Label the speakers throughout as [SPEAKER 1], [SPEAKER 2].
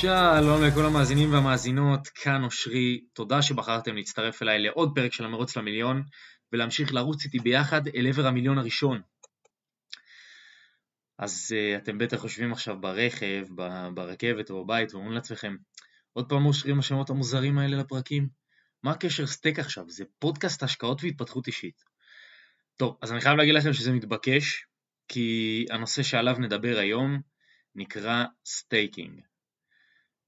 [SPEAKER 1] שלום לכל המאזינים והמאזינות, כאן אושרי, תודה שבחרתם להצטרף אליי לעוד פרק של המרוץ למיליון ולהמשיך לרוץ איתי ביחד אל עבר המיליון הראשון. אז uh, אתם בטח חושבים עכשיו ברכב, ברכבת או בבית ואומרים לעצמכם, עוד פעם אושרי עם השמות המוזרים האלה לפרקים? מה הקשר סטייק עכשיו? זה פודקאסט השקעות והתפתחות אישית. טוב, אז אני חייב להגיד לכם שזה מתבקש, כי הנושא שעליו נדבר היום נקרא staking.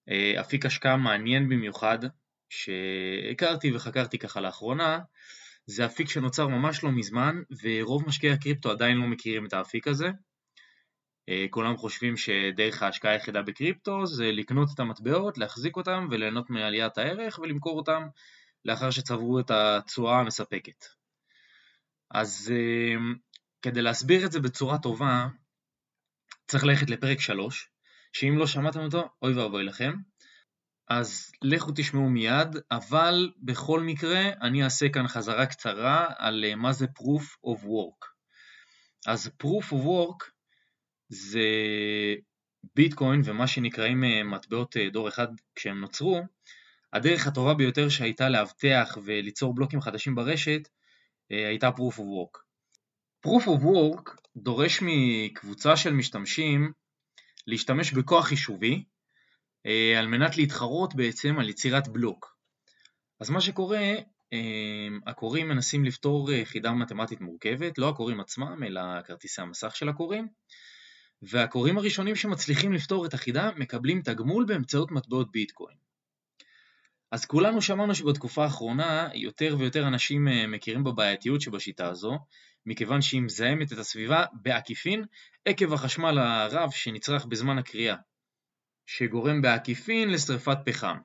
[SPEAKER 1] אה, אפיק השקעה מעניין במיוחד, שהכרתי וחקרתי ככה לאחרונה, זה אפיק שנוצר ממש לא מזמן, ורוב משקיעי הקריפטו עדיין לא מכירים את האפיק הזה. אה, כולם חושבים שדרך ההשקעה היחידה בקריפטו זה לקנות את המטבעות, להחזיק אותם וליהנות מעליית הערך ולמכור אותם לאחר שצברו את התשואה המספקת. אז אה, כדי להסביר את זה בצורה טובה, צריך ללכת לפרק 3, שאם לא שמעתם אותו, אוי ואבוי לכם. אז לכו תשמעו מיד, אבל בכל מקרה אני אעשה כאן חזרה קצרה על אה, מה זה Proof of Work. אז Proof of Work זה ביטקוין ומה שנקראים אה, מטבעות אה, דור אחד כשהם נוצרו, הדרך הטובה ביותר שהייתה לאבטח וליצור בלוקים חדשים ברשת הייתה Proof of Work. Proof of Work דורש מקבוצה של משתמשים להשתמש בכוח חישובי אה, על מנת להתחרות בעצם על יצירת בלוק. אז מה שקורה, אה, הקוראים מנסים לפתור אה, חידה מתמטית מורכבת, לא הקוראים עצמם אלא כרטיסי המסך של הקוראים, והקוראים הראשונים שמצליחים לפתור את החידה מקבלים תגמול באמצעות מטבעות ביטקוין. אז כולנו שמענו שבתקופה האחרונה יותר ויותר אנשים מכירים בבעייתיות שבשיטה הזו, מכיוון שהיא מזהמת את הסביבה בעקיפין עקב החשמל הרב שנצרך בזמן הקריאה, שגורם בעקיפין לשרפת פחם.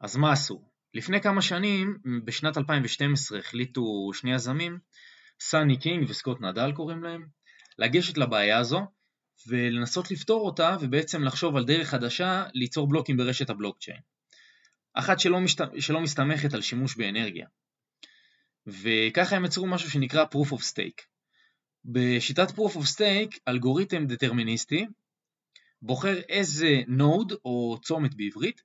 [SPEAKER 1] אז מה עשו? לפני כמה שנים, בשנת 2012, החליטו שני יזמים, סאני קינג וסקוט נדל קוראים להם, לגשת לבעיה הזו ולנסות לפתור אותה ובעצם לחשוב על דרך חדשה ליצור בלוקים ברשת הבלוקצ'יין. אחת שלא, משת... שלא מסתמכת על שימוש באנרגיה. וככה הם יצרו משהו שנקרא Proof of Stake. בשיטת Proof of Stake, אלגוריתם דטרמיניסטי בוחר איזה node או צומת בעברית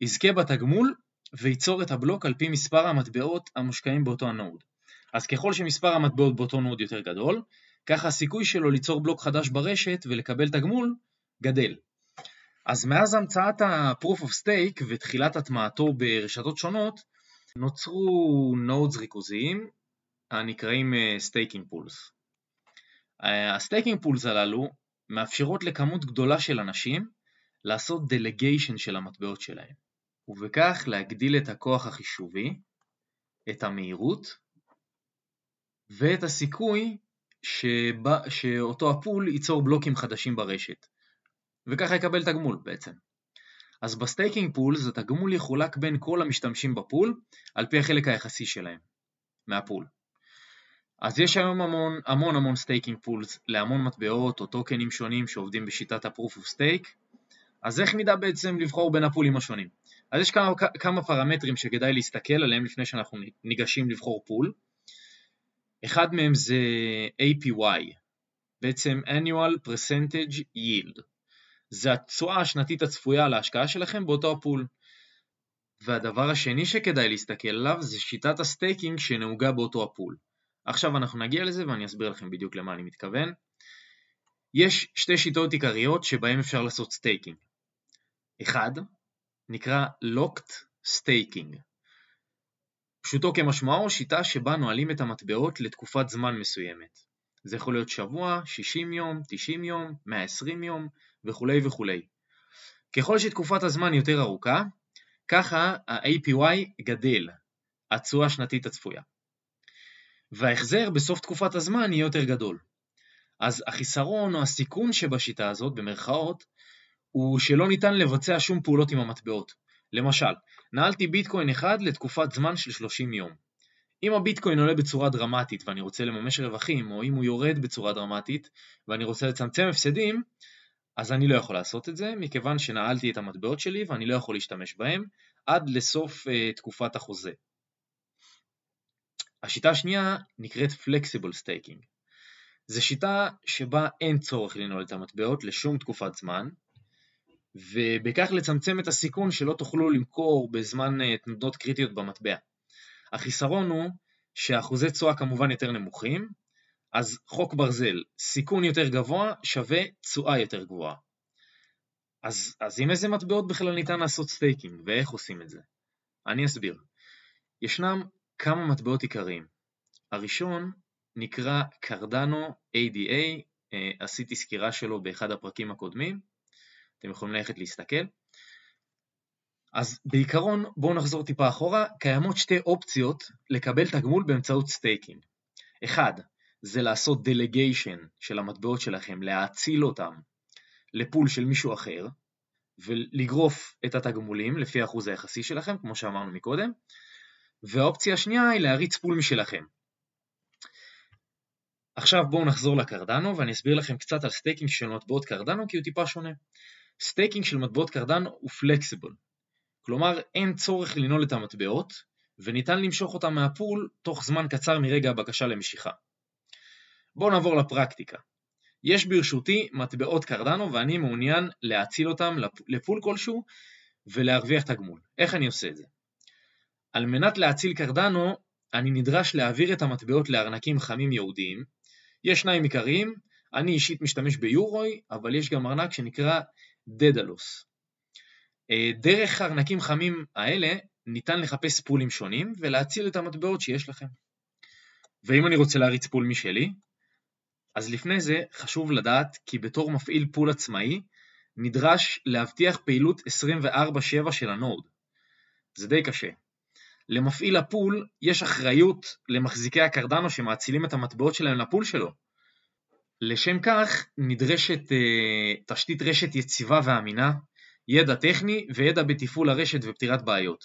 [SPEAKER 1] יזכה בתגמול וייצור את הבלוק על פי מספר המטבעות המושקעים באותו ה node. אז ככל שמספר המטבעות באותו node יותר גדול, ככה הסיכוי שלו ליצור בלוק חדש ברשת ולקבל תגמול גדל. אז מאז המצאת ה-Proof of Stake ותחילת הטמעתו ברשתות שונות, נוצרו nodes ריכוזיים הנקראים staking pools. ה staking pools הללו מאפשרות לכמות גדולה של אנשים לעשות delegation של המטבעות שלהם, ובכך להגדיל את הכוח החישובי, את המהירות ואת הסיכוי שבא, שאותו ה pool ייצור בלוקים חדשים ברשת, וככה יקבל תגמול בעצם. אז ב staking pools התגמול יחולק בין כל המשתמשים ב pool על פי החלק היחסי שלהם מה pool. אז יש היום המון המון המון staking pools להמון מטבעות או טוקנים שונים שעובדים בשיטת ה-Proof of Stake אז איך נדע בעצם לבחור בין הפולים השונים? אז יש כמה, כמה פרמטרים שכדאי להסתכל עליהם לפני שאנחנו ניגשים לבחור pool אחד מהם זה APY, בעצם annual percentage yield זה התשואה השנתית הצפויה להשקעה שלכם באותו ה pool. והדבר השני שכדאי להסתכל עליו זה שיטת ה staking שנהוגה באותו ה pool. עכשיו אנחנו נגיע לזה ואני אסביר לכם בדיוק למה אני מתכוון. יש שתי שיטות עיקריות שבהן אפשר לעשות staking. אחד, נקרא Locked Staking. פשוטו כמשמעו שיטה שבה נועלים את המטבעות לתקופת זמן מסוימת. זה יכול להיות שבוע, 60 יום, 90 יום, 120 יום וכולי וכולי. ככל שתקופת הזמן יותר ארוכה, ככה ה-APY גדל, התשואה השנתית הצפויה. וההחזר בסוף תקופת הזמן יהיה יותר גדול. אז החיסרון או הסיכון שבשיטה הזאת, במרכאות, הוא שלא ניתן לבצע שום פעולות עם המטבעות. למשל, נעלתי ביטקוין אחד לתקופת זמן של 30 יום. אם הביטקוין עולה בצורה דרמטית ואני רוצה לממש רווחים, או אם הוא יורד בצורה דרמטית ואני רוצה לצמצם הפסדים, אז אני לא יכול לעשות את זה, מכיוון שנעלתי את המטבעות שלי ואני לא יכול להשתמש בהם עד לסוף uh, תקופת החוזה. השיטה השנייה נקראת Flexible Staking. זו שיטה שבה אין צורך לנעול את המטבעות לשום תקופת זמן, ובכך לצמצם את הסיכון שלא תוכלו למכור בזמן אה, תנודות קריטיות במטבע. החיסרון הוא שאחוזי תשואה כמובן יותר נמוכים, אז חוק ברזל, סיכון יותר גבוה שווה תשואה יותר גבוהה. אז, אז עם איזה מטבעות בכלל ניתן לעשות staking, ואיך עושים את זה? אני אסביר. ישנם כמה מטבעות עיקריים. הראשון נקרא קרדנו ADA, אה, עשיתי סקירה שלו באחד הפרקים הקודמים, אתם יכולים ללכת להסתכל. אז בעיקרון, בואו נחזור טיפה אחורה, קיימות שתי אופציות לקבל תגמול באמצעות staking. אחד, זה לעשות delegation של המטבעות שלכם, להאציל אותם ל pool של מישהו אחר, ולגרוף את התגמולים לפי האחוז היחסי שלכם, כמו שאמרנו מקודם, והאופציה השנייה היא להריץ pool משלכם. עכשיו בואו נחזור לקרדנו ואני אסביר לכם קצת על staking של מטבעות קרדנו כי הוא טיפה שונה. staking של מטבעות קרדנו הוא flexible, כלומר אין צורך לנעול את המטבעות וניתן למשוך אותם מה pool תוך זמן קצר מרגע הבקשה למשיכה. בואו נעבור לפרקטיקה. יש ברשותי מטבעות קרדנו ואני מעוניין להאציל אותם לפול כלשהו ולהרוויח תגמול. איך אני עושה את זה? על מנת להציל קרדנו, אני נדרש להעביר את המטבעות לארנקים חמים ייעודיים. יש שניים עיקריים, אני אישית משתמש ביורוי, אבל יש גם ארנק שנקרא דדלוס. אה, דרך הארנקים חמים האלה ניתן לחפש פולים שונים ולהציל את המטבעות שיש לכם. ואם אני רוצה להריץ פול משלי, אז לפני זה חשוב לדעת כי בתור מפעיל pool עצמאי, נדרש להבטיח פעילות 24/7 של ה node. זה די קשה. למפעיל ה pool יש אחריות למחזיקי הקרדנו שמאצילים את המטבעות שלהם ל pool שלו. לשם כך נדרשת אה, תשתית רשת יציבה ואמינה, ידע טכני וידע בתפעול הרשת ופתירת בעיות.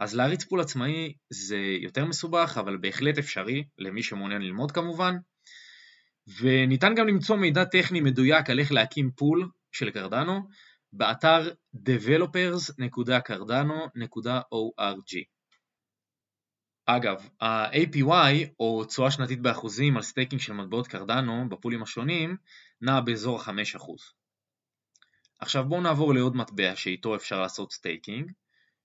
[SPEAKER 1] אז להריץ pool עצמאי זה יותר מסובך, אבל בהחלט אפשרי, למי שמעוניין ללמוד כמובן. וניתן גם למצוא מידע טכני מדויק על איך להקים pool של קרדנו באתר developers.cardano.org. אגב, ה-APY, או תשואה שנתית באחוזים על staking של מטבעות קרדנו ב pool ים השונים, נע באזור ה-5%. עכשיו בואו נעבור לעוד מטבע שאיתו אפשר לעשות staking,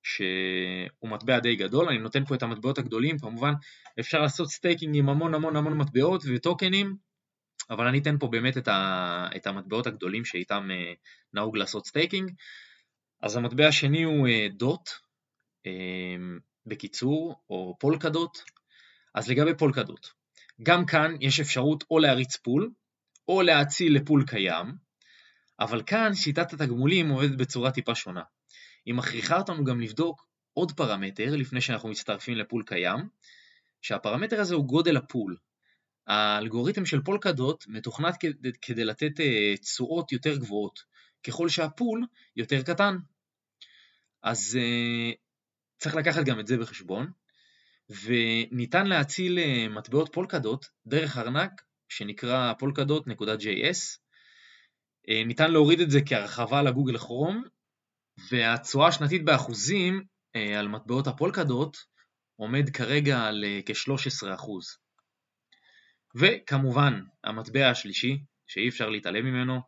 [SPEAKER 1] שהוא מטבע די גדול, אני נותן פה את המטבעות הגדולים, כמובן אפשר לעשות staking עם המון המון המון מטבעות וטוקנים, אבל אני אתן פה באמת את, ה, את המטבעות הגדולים שאיתם אה, נהוג לעשות staking. אז המטבע השני הוא אה, דוט, אה, בקיצור, או פולקדוט. אז לגבי פולקדוט, גם כאן יש אפשרות או להריץ pool, או להאציל ל pool קיים, אבל כאן שיטת התגמולים עובדת בצורה טיפה שונה. היא מכריחה אותנו גם לבדוק עוד פרמטר לפני שאנחנו מצטרפים לפול קיים, שהפרמטר הזה הוא גודל הפול. האלגוריתם של פולקדוט מתוכנת כדי, לתת אה, תשואות יותר גבוהות, ככל שהפול יותר קטן. אז אה, צריך לקחת גם את זה בחשבון, וניתן להציל אה, מטבעות פולקדוט דרך ארנק שנקרא polkadot.js. ניתן להוריד את זה כהרחבה לגוגל כרום, והתשואה השנתית באחוזים על מטבעות הפולקדוט עומד כרגע על כ-13%. וכמובן, המטבע השלישי, שאי אפשר להתעלם ממנו,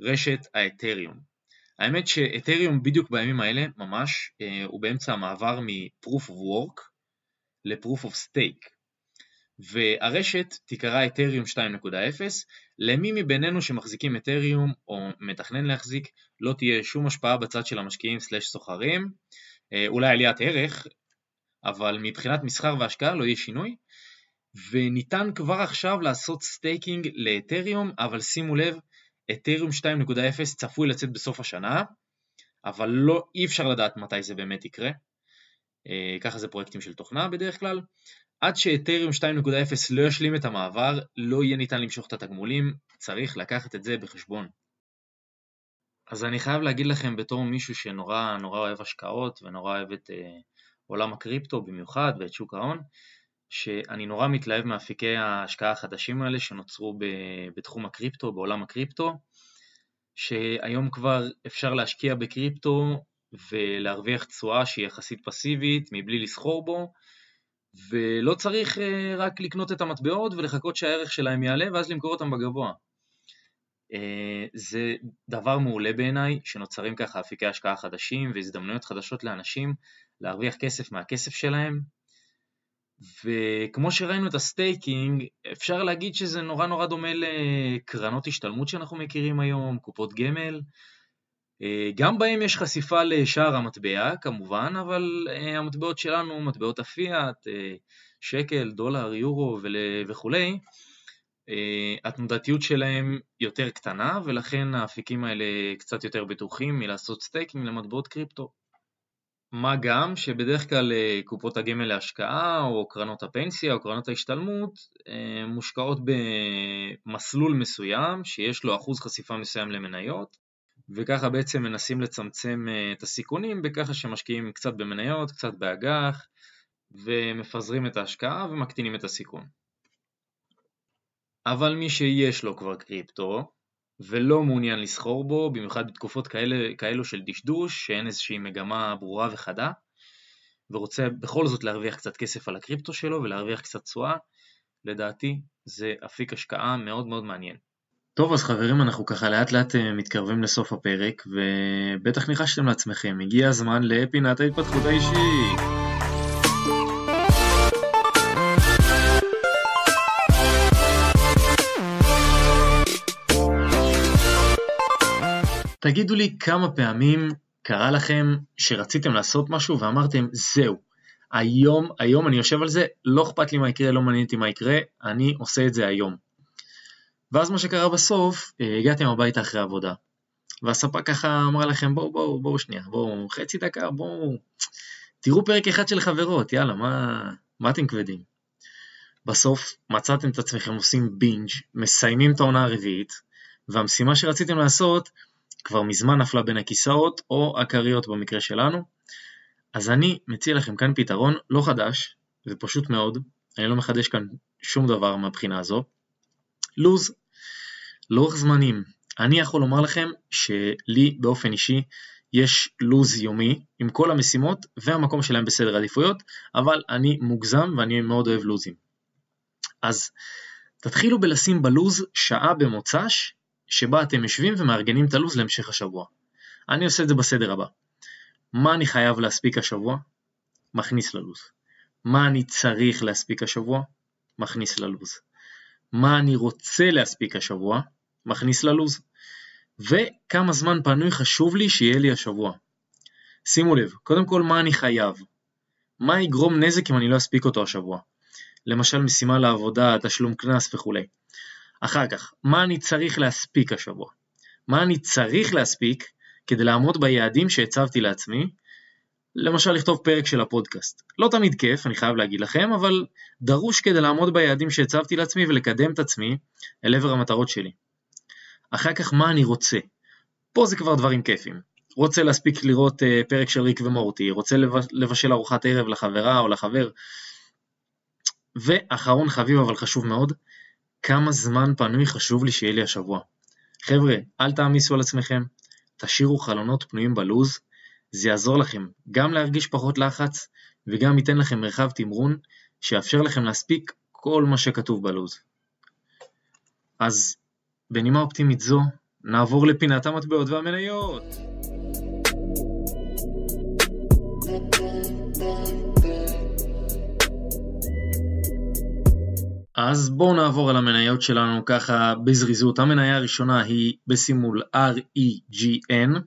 [SPEAKER 1] רשת האתריום. האמת שאתריום בדיוק בימים האלה, ממש, אה, הוא באמצע המעבר מ-proof of work ל-proof of stake. והרשת תיקרא אתריום 2.0, למי מבינינו שמחזיקים אתריום או מתכנן להחזיק, לא תהיה שום השפעה בצד של המשקיעים/סוחרים, אה, אולי עליית ערך, אבל מבחינת מסחר והשקעה לא יהיה שינוי, וניתן כבר עכשיו לעשות staking לאתריום, אבל שימו לב, אתריום 2.0 צפוי לצאת בסוף השנה, אבל לא, אי אפשר לדעת מתי זה באמת יקרה. אה, ככה זה פרויקטים של תוכנה בדרך כלל. עד שאתריום 2.0 לא ישלים את המעבר, לא יהיה ניתן למשוך את התגמולים, צריך לקחת את זה בחשבון. אז אני חייב להגיד לכם בתור מישהו שנורא נורא אוהב השקעות ונורא אוהב את אה, עולם הקריפטו במיוחד ואת שוק ההון, שאני נורא מתלהב מאפיקי ההשקעה החדשים האלה שנוצרו בתחום הקריפטו, בעולם הקריפטו, שהיום כבר אפשר להשקיע בקריפטו ולהרוויח תשואה שהיא יחסית פסיבית מבלי לסחור בו, ולא צריך אה, רק לקנות את המטבעות ולחכות שהערך שלהם יעלה ואז למכור אותם בגבוה. אה, זה דבר מעולה בעיניי, שנוצרים ככה אפיקי השקעה חדשים והזדמנויות חדשות לאנשים להרוויח כסף מהכסף שלהם. וכמו שראינו את ה staking, אפשר להגיד שזה נורא נורא דומה לקרנות השתלמות שאנחנו מכירים היום, קופות גמל. אה, גם בהם יש חשיפה לשער המטבע כמובן, אבל אה, המטבעות שלנו, מטבעות הפיאט, שקל, דולר, יורו וכולי, אה, התנודתיות שלהם יותר קטנה ולכן האפיקים האלה קצת יותר בטוחים מלעשות staking למטבעות קריפטו. מה גם שבדרך כלל אה, קופות הגמל להשקעה או קרנות הפנסיה או קרנות ההשתלמות אה, מושקעות במסלול מסוים שיש לו אחוז חשיפה מסוים למניות וככה בעצם מנסים לצמצם את הסיכונים בככה שמשקיעים קצת במניות, קצת באג"ח ומפזרים את ההשקעה ומקטינים את הסיכון. אבל מי שיש לו כבר קריפטו ולא מעוניין לסחור בו, במיוחד בתקופות כאלה, כאלו של דשדוש, שאין איזושהי מגמה ברורה וחדה, ורוצה בכל זאת להרוויח קצת כסף על הקריפטו שלו ולהרוויח קצת תשואה, לדעתי זה אפיק השקעה מאוד מאוד מעניין. טוב, אז חברים, אנחנו ככה לאט לאט אה, מתקרבים לסוף הפרק, ובטח ניחשתם לעצמכם, הגיע הזמן לפינת ההתפתחות האישית. תגידו לי כמה פעמים קרה לכם שרציתם לעשות משהו ואמרתם זהו, היום, היום אני יושב על זה, לא אכפת לי מה יקרה, לא מעניין אותי מה יקרה, אני עושה את זה היום. ואז מה שקרה בסוף, אה, הגעתם הביתה אחרי עבודה, והספק ככה אמר לכם בואו בואו בואו שנייה, בואו חצי דקה, בואו תראו פרק אחד של חברות, יאללה, מה, מה אתם כבדים? בסוף מצאתם את עצמכם עושים בינג', מסיימים את העונה הרביעית, והמשימה שרציתם לעשות כבר מזמן נפלה בין הכיסאות, או הכריות במקרה שלנו. אז אני מציע לכם כאן פתרון לא חדש, ופשוט מאוד, אני לא מחדש כאן שום דבר מהבחינה הזו. לוז, לאורך זמנים. אני יכול לומר לכם שלי באופן אישי יש לוז יומי עם כל המשימות והמקום שלהם בסדר עדיפויות, אבל אני מוגזם ואני מאוד אוהב לוזים. אז תתחילו בלשים בלוז שעה במוצ"ש שבה אתם יושבים ומארגנים את הלו"ז להמשך השבוע. אני עושה את זה בסדר הבא. מה אני חייב להספיק השבוע? מכניס ללו"ז. מה אני צריך להספיק השבוע? מכניס ללו"ז. מה אני רוצה להספיק השבוע? מכניס ללו"ז. וכמה זמן פנוי חשוב לי שיהיה לי השבוע. שימו לב, קודם כל מה אני חייב. מה יגרום נזק אם אני לא אספיק אותו השבוע? למשל משימה לעבודה, תשלום קנס וכולי. אחר כך, מה אני צריך להספיק השבוע? מה אני צריך להספיק כדי לעמוד ביעדים שהצבתי לעצמי? למשל לכתוב פרק של הפודקאסט. לא תמיד כיף, אני חייב להגיד לכם, אבל דרוש כדי לעמוד ביעדים שהצבתי לעצמי ולקדם את עצמי אל עבר המטרות שלי. אחר כך, מה אני רוצה? פה זה כבר דברים כיפים. רוצה להספיק לראות uh, פרק של ריק ומורטי, רוצה לבשל ארוחת ערב לחברה או לחבר. ואחרון חביב אבל חשוב מאוד, כמה זמן פנוי חשוב לי שיהיה לי השבוע. חבר'ה, אל תעמיסו על עצמכם, תשאירו חלונות פנויים בלוז, זה יעזור לכם גם להרגיש פחות לחץ וגם ייתן לכם מרחב תמרון שיאפשר לכם להספיק כל מה שכתוב בלוז. אז בנימה אופטימית זו, נעבור לפינת המטבעות והמניות. אז בואו נעבור על המניות שלנו ככה בזריזות. המניה הראשונה היא בסימול REGN,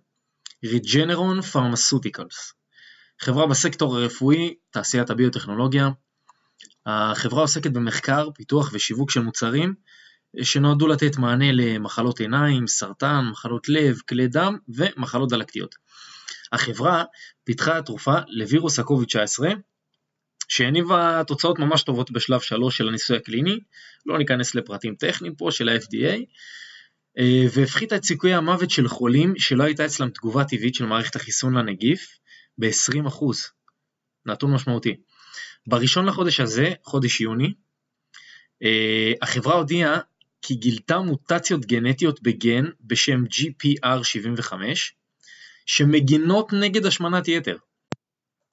[SPEAKER 1] Regeneron Pharmaceuticals. חברה בסקטור הרפואי, תעשיית הביוטכנולוגיה. החברה עוסקת במחקר, פיתוח ושיווק של מוצרים שנועדו לתת מענה למחלות עיניים, סרטן, מחלות לב, כלי דם ומחלות דלקתיות. החברה פיתחה תרופה לווירוס הקוביד-19 שהניבה תוצאות ממש טובות בשלב 3 של הניסוי הקליני, לא ניכנס לפרטים טכניים פה של ה-FDA, אה, והפחיתה את סיכויי המוות של חולים שלא הייתה אצלם תגובה טבעית של מערכת החיסון לנגיף ב-20%, נתון משמעותי. בראשון לחודש הזה, חודש יוני, אה, החברה הודיעה כי גילתה מוטציות גנטיות בגן בשם GPR75, שמגינות נגד השמנת יתר.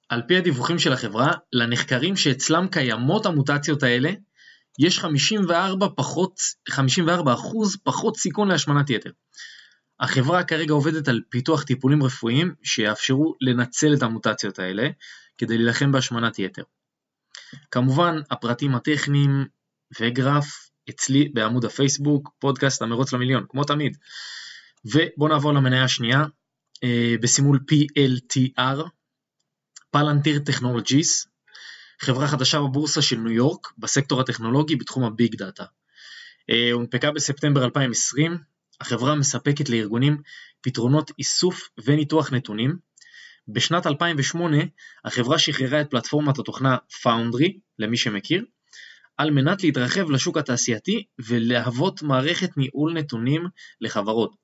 [SPEAKER 1] על פי הדיווחים של החברה, לנחקרים שאצלם קיימות המוטציות האלה, יש 54 פחות, 54 אחוז פחות סיכון להשמנת יתר. החברה כרגע עובדת על פיתוח טיפולים רפואיים שיאפשרו לנצל את המוטציות האלה כדי להילחם בהשמנת יתר. כמובן, הפרטים הטכניים וגרף אצלי בעמוד הפייסבוק, פודקאסט המרוץ למיליון, כמו תמיד. ובואו נעבור למניה השנייה, אה, בסימול PLTR, Palantir Technologies, חברה חדשה בבורסה של ניו יורק, בסקטור הטכנולוגי בתחום הביג דאטה. אה, הונפקה בספטמבר 2020, החברה מספקת לארגונים פתרונות איסוף וניתוח נתונים. בשנת 2008 החברה שחררה את פלטפורמת התוכנה Foundry, למי שמכיר, על מנת להתרחב לשוק התעשייתי ולהוות מערכת ניהול נתונים לחברות.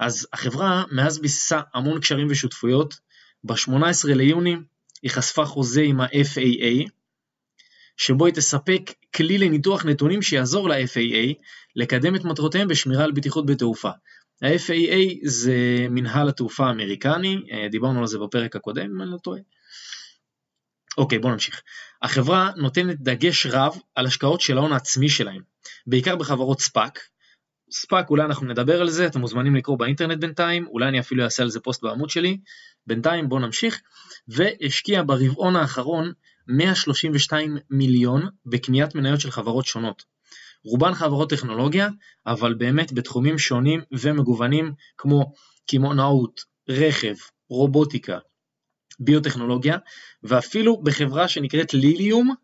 [SPEAKER 1] אז החברה מאז ביססה המון קשרים ושותפויות, ב-18 ליוני היא חשפה חוזה עם ה-FAA, שבו היא תספק כלי לניתוח נתונים שיעזור ל-FAA לקדם את מטרותיהם בשמירה על בטיחות בתעופה. ה-FAA זה מנהל התעופה האמריקני, אה, דיברנו על זה בפרק הקודם אם אני לא טועה. אוקיי, בואו נמשיך. החברה נותנת דגש רב על השקעות של ההון העצמי שלהם, בעיקר בחברות ספאק. ספאק, אולי אנחנו נדבר על זה, אתם מוזמנים לקרוא באינטרנט בינתיים, אולי אני אפילו אעשה על זה פוסט בעמוד שלי. בינתיים בואו נמשיך, והשקיע ברבעון האחרון 132 מיליון בקניית מניות של חברות שונות. רובן חברות טכנולוגיה, אבל באמת בתחומים שונים ומגוונים כמו קמעונאות, רכב, רובוטיקה, ביוטכנולוגיה, ואפילו בחברה שנקראת ליליום,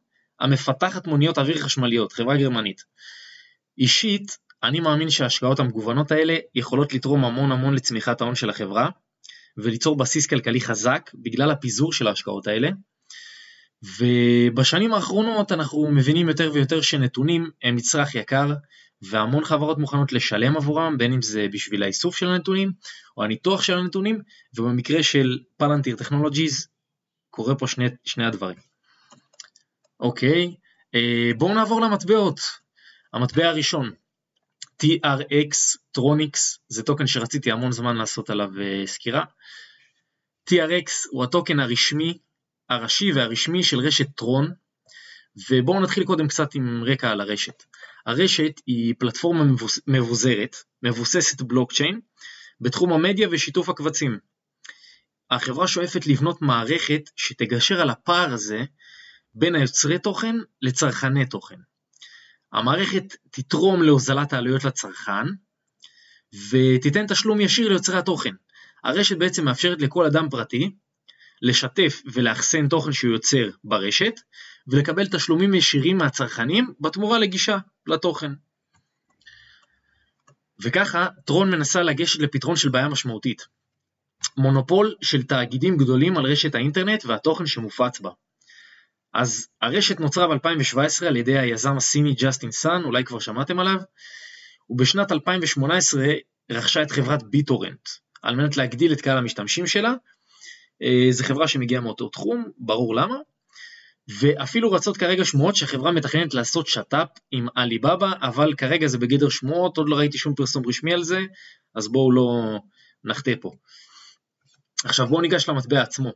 [SPEAKER 1] המפתחת מוניות אוויר חשמליות, חברה גרמנית. אישית, אני מאמין שההשקעות המגוונות האלה יכולות לתרום המון המון לצמיחת ההון של החברה, וליצור בסיס כלכלי חזק בגלל הפיזור של ההשקעות האלה. ובשנים האחרונות אנחנו מבינים יותר ויותר שנתונים הם מצרך יקר, והמון חברות מוכנות לשלם עבורם, בין אם זה בשביל האיסוף של הנתונים, או הניתוח של הנתונים, ובמקרה של פלנטיר טכנולוגיז, קורה פה שני, שני הדברים. אוקיי, אה, בואו נעבור למטבעות. המטבע הראשון, TRX טרוניקס, זה טוקן שרציתי המון זמן לעשות עליו אה, סקירה. TRX הוא הטוקן הרשמי, הראשי והרשמי של רשת טרון, ובואו נתחיל קודם קצת עם רקע על הרשת. הרשת היא פלטפורמה מבוזרת, מבוססת בלוקצ'יין, בתחום המדיה ושיתוף הקבצים. החברה שואפת לבנות מערכת שתגשר על הפער הזה בין היוצרי תוכן לצרכני תוכן. המערכת תתרום להוזלת העלויות לצרכן ותיתן תשלום ישיר ליוצרי התוכן. הרשת בעצם מאפשרת לכל אדם פרטי לשתף ולאחסן תוכן שהוא יוצר ברשת ולקבל תשלומים ישירים מהצרכנים בתמורה לגישה לתוכן. וככה טרון מנסה לגשת לפתרון של בעיה משמעותית. מונופול של תאגידים גדולים על רשת האינטרנט והתוכן שמופץ בה. אז הרשת נוצרה ב-2017 על ידי היזם הסיני ג'סטין סאן, אולי כבר שמעתם עליו, ובשנת 2018 רכשה את חברת ביטורנט, על מנת להגדיל את קהל המשתמשים שלה. אה, זו חברה שמגיעה מאותו תחום, ברור למה, ואפילו רצות כרגע שמועות שהחברה מתכננת לעשות שת"פ עם עליבאבא, אבל כרגע זה בגדר שמועות, עוד לא ראיתי שום פרסום רשמי על זה, אז בואו לא נחטא פה. עכשיו בואו ניגש למטבע עצמו.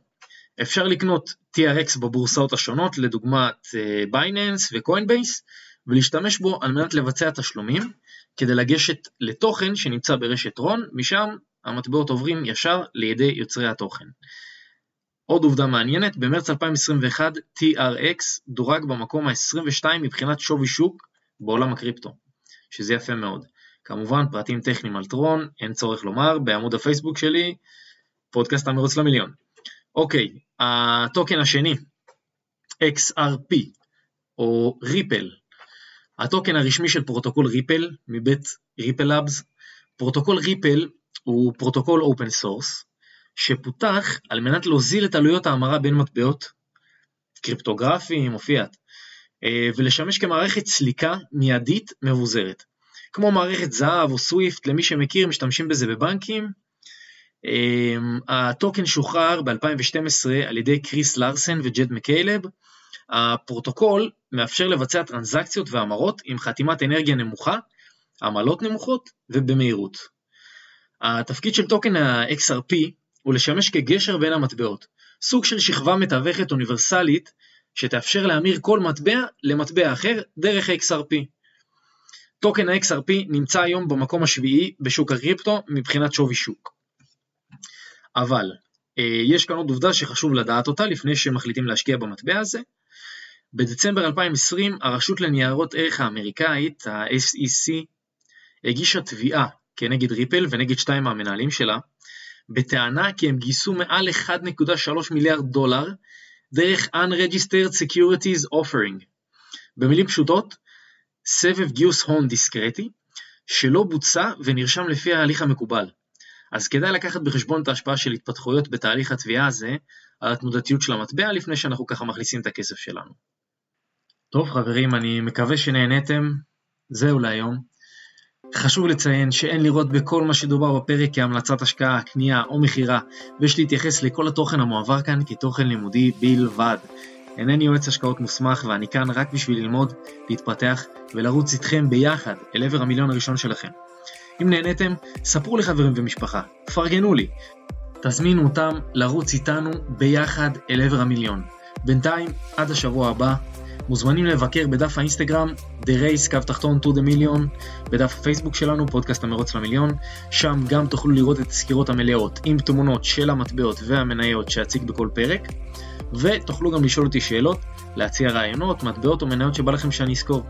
[SPEAKER 1] אפשר לקנות TRX בבורסאות השונות, לדוגמת Binance ו Coinbase, ולהשתמש בו על מנת לבצע תשלומים, כדי לגשת לתוכן שנמצא ברשת רון, משם המטבעות עוברים ישר לידי יוצרי התוכן. עוד עובדה מעניינת, במרץ 2021 TRX דורג במקום ה-22 מבחינת שווי שוק בעולם הקריפטו, שזה יפה מאוד. כמובן, פרטים טכניים על Tron, אין צורך לומר, בעמוד הפייסבוק שלי, פודקאסט המרוץ למיליון. אוקיי, הטוקן השני, XRP, או Ripple, הטוקן הרשמי של פרוטוקול Ripple, מבית Ripple Labs. פרוטוקול Ripple הוא פרוטוקול open source, שפותח על מנת להוזיל את עלויות ההמרה בין מטבעות, קריפטוגרפיים או פיאט, אה, ולשמש כמערכת סליקה מיידית מבוזרת. כמו מערכת זהב או SWIFT, למי שמכיר, משתמשים בזה בבנקים, הטוקן שוחרר ב-2012 על ידי קריס לארסן וג'ד מקיילב. הפרוטוקול מאפשר לבצע טרנזקציות והמרות עם חתימת אנרגיה נמוכה, עמלות נמוכות ובמהירות. התפקיד של טוקן ה-XRP הוא לשמש כגשר בין המטבעות, סוג של שכבה מתווכת אוניברסלית
[SPEAKER 2] שתאפשר להמיר כל מטבע למטבע אחר דרך XRP. טוקן ה-XRP נמצא היום במקום השביעי בשוק הקריפטו מבחינת שווי שוק. אבל אה, יש כאן עוד עובדה שחשוב לדעת אותה לפני שמחליטים להשקיע במטבע הזה. בדצמבר 2020 הרשות לניירות ערך האמריקאית, ה-SEC, הגישה תביעה כנגד ריפל ונגד שתיים מהמנהלים שלה, בטענה כי הם גייסו מעל 1.3 מיליארד דולר דרך Unregistered Securities Offering. במילים פשוטות, סבב גיוס הון דיסקרטי שלא בוצע ונרשם לפי ההליך המקובל. אז כדאי לקחת בחשבון את ההשפעה של התפתחויות בתהליך התביעה הזה על התנודתיות של המטבע לפני שאנחנו ככה מכניסים את הכסף שלנו. טוב חברים, אני מקווה שנהניתם, זהו להיום. חשוב לציין שאין לראות בכל מה שדובר בפרק כהמלצת השקעה, קנייה או מכירה, ויש להתייחס לכל התוכן המועבר כאן כתוכן לימודי בלבד. אינני יועץ השקעות מוסמך ואני כאן רק בשביל ללמוד, להתפתח ולרוץ איתכם ביחד אל עבר המיליון הראשון שלכם. אם נהניתם, ספרו לחברים ומשפחה, פרגנו לי. תזמינו אותם לרוץ איתנו ביחד אל עבר המיליון. בינתיים, עד השבוע הבא, מוזמנים לבקר בדף האינסטגרם The Race קו תחתון to the million, בדף הפייסבוק שלנו, פודקאסט המרוץ למיליון, שם גם תוכלו לראות את הסקירות המלאות עם תמונות של המטבעות והמניות שאציג בכל פרק, ותוכלו גם לשאול אותי שאלות, להציע רעיונות, מטבעות או מניות שבא לכם שאני אזכור.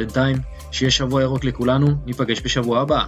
[SPEAKER 2] בינתיים, שיהיה שבוע ירוק לכולנו, ניפגש בשבוע הבא.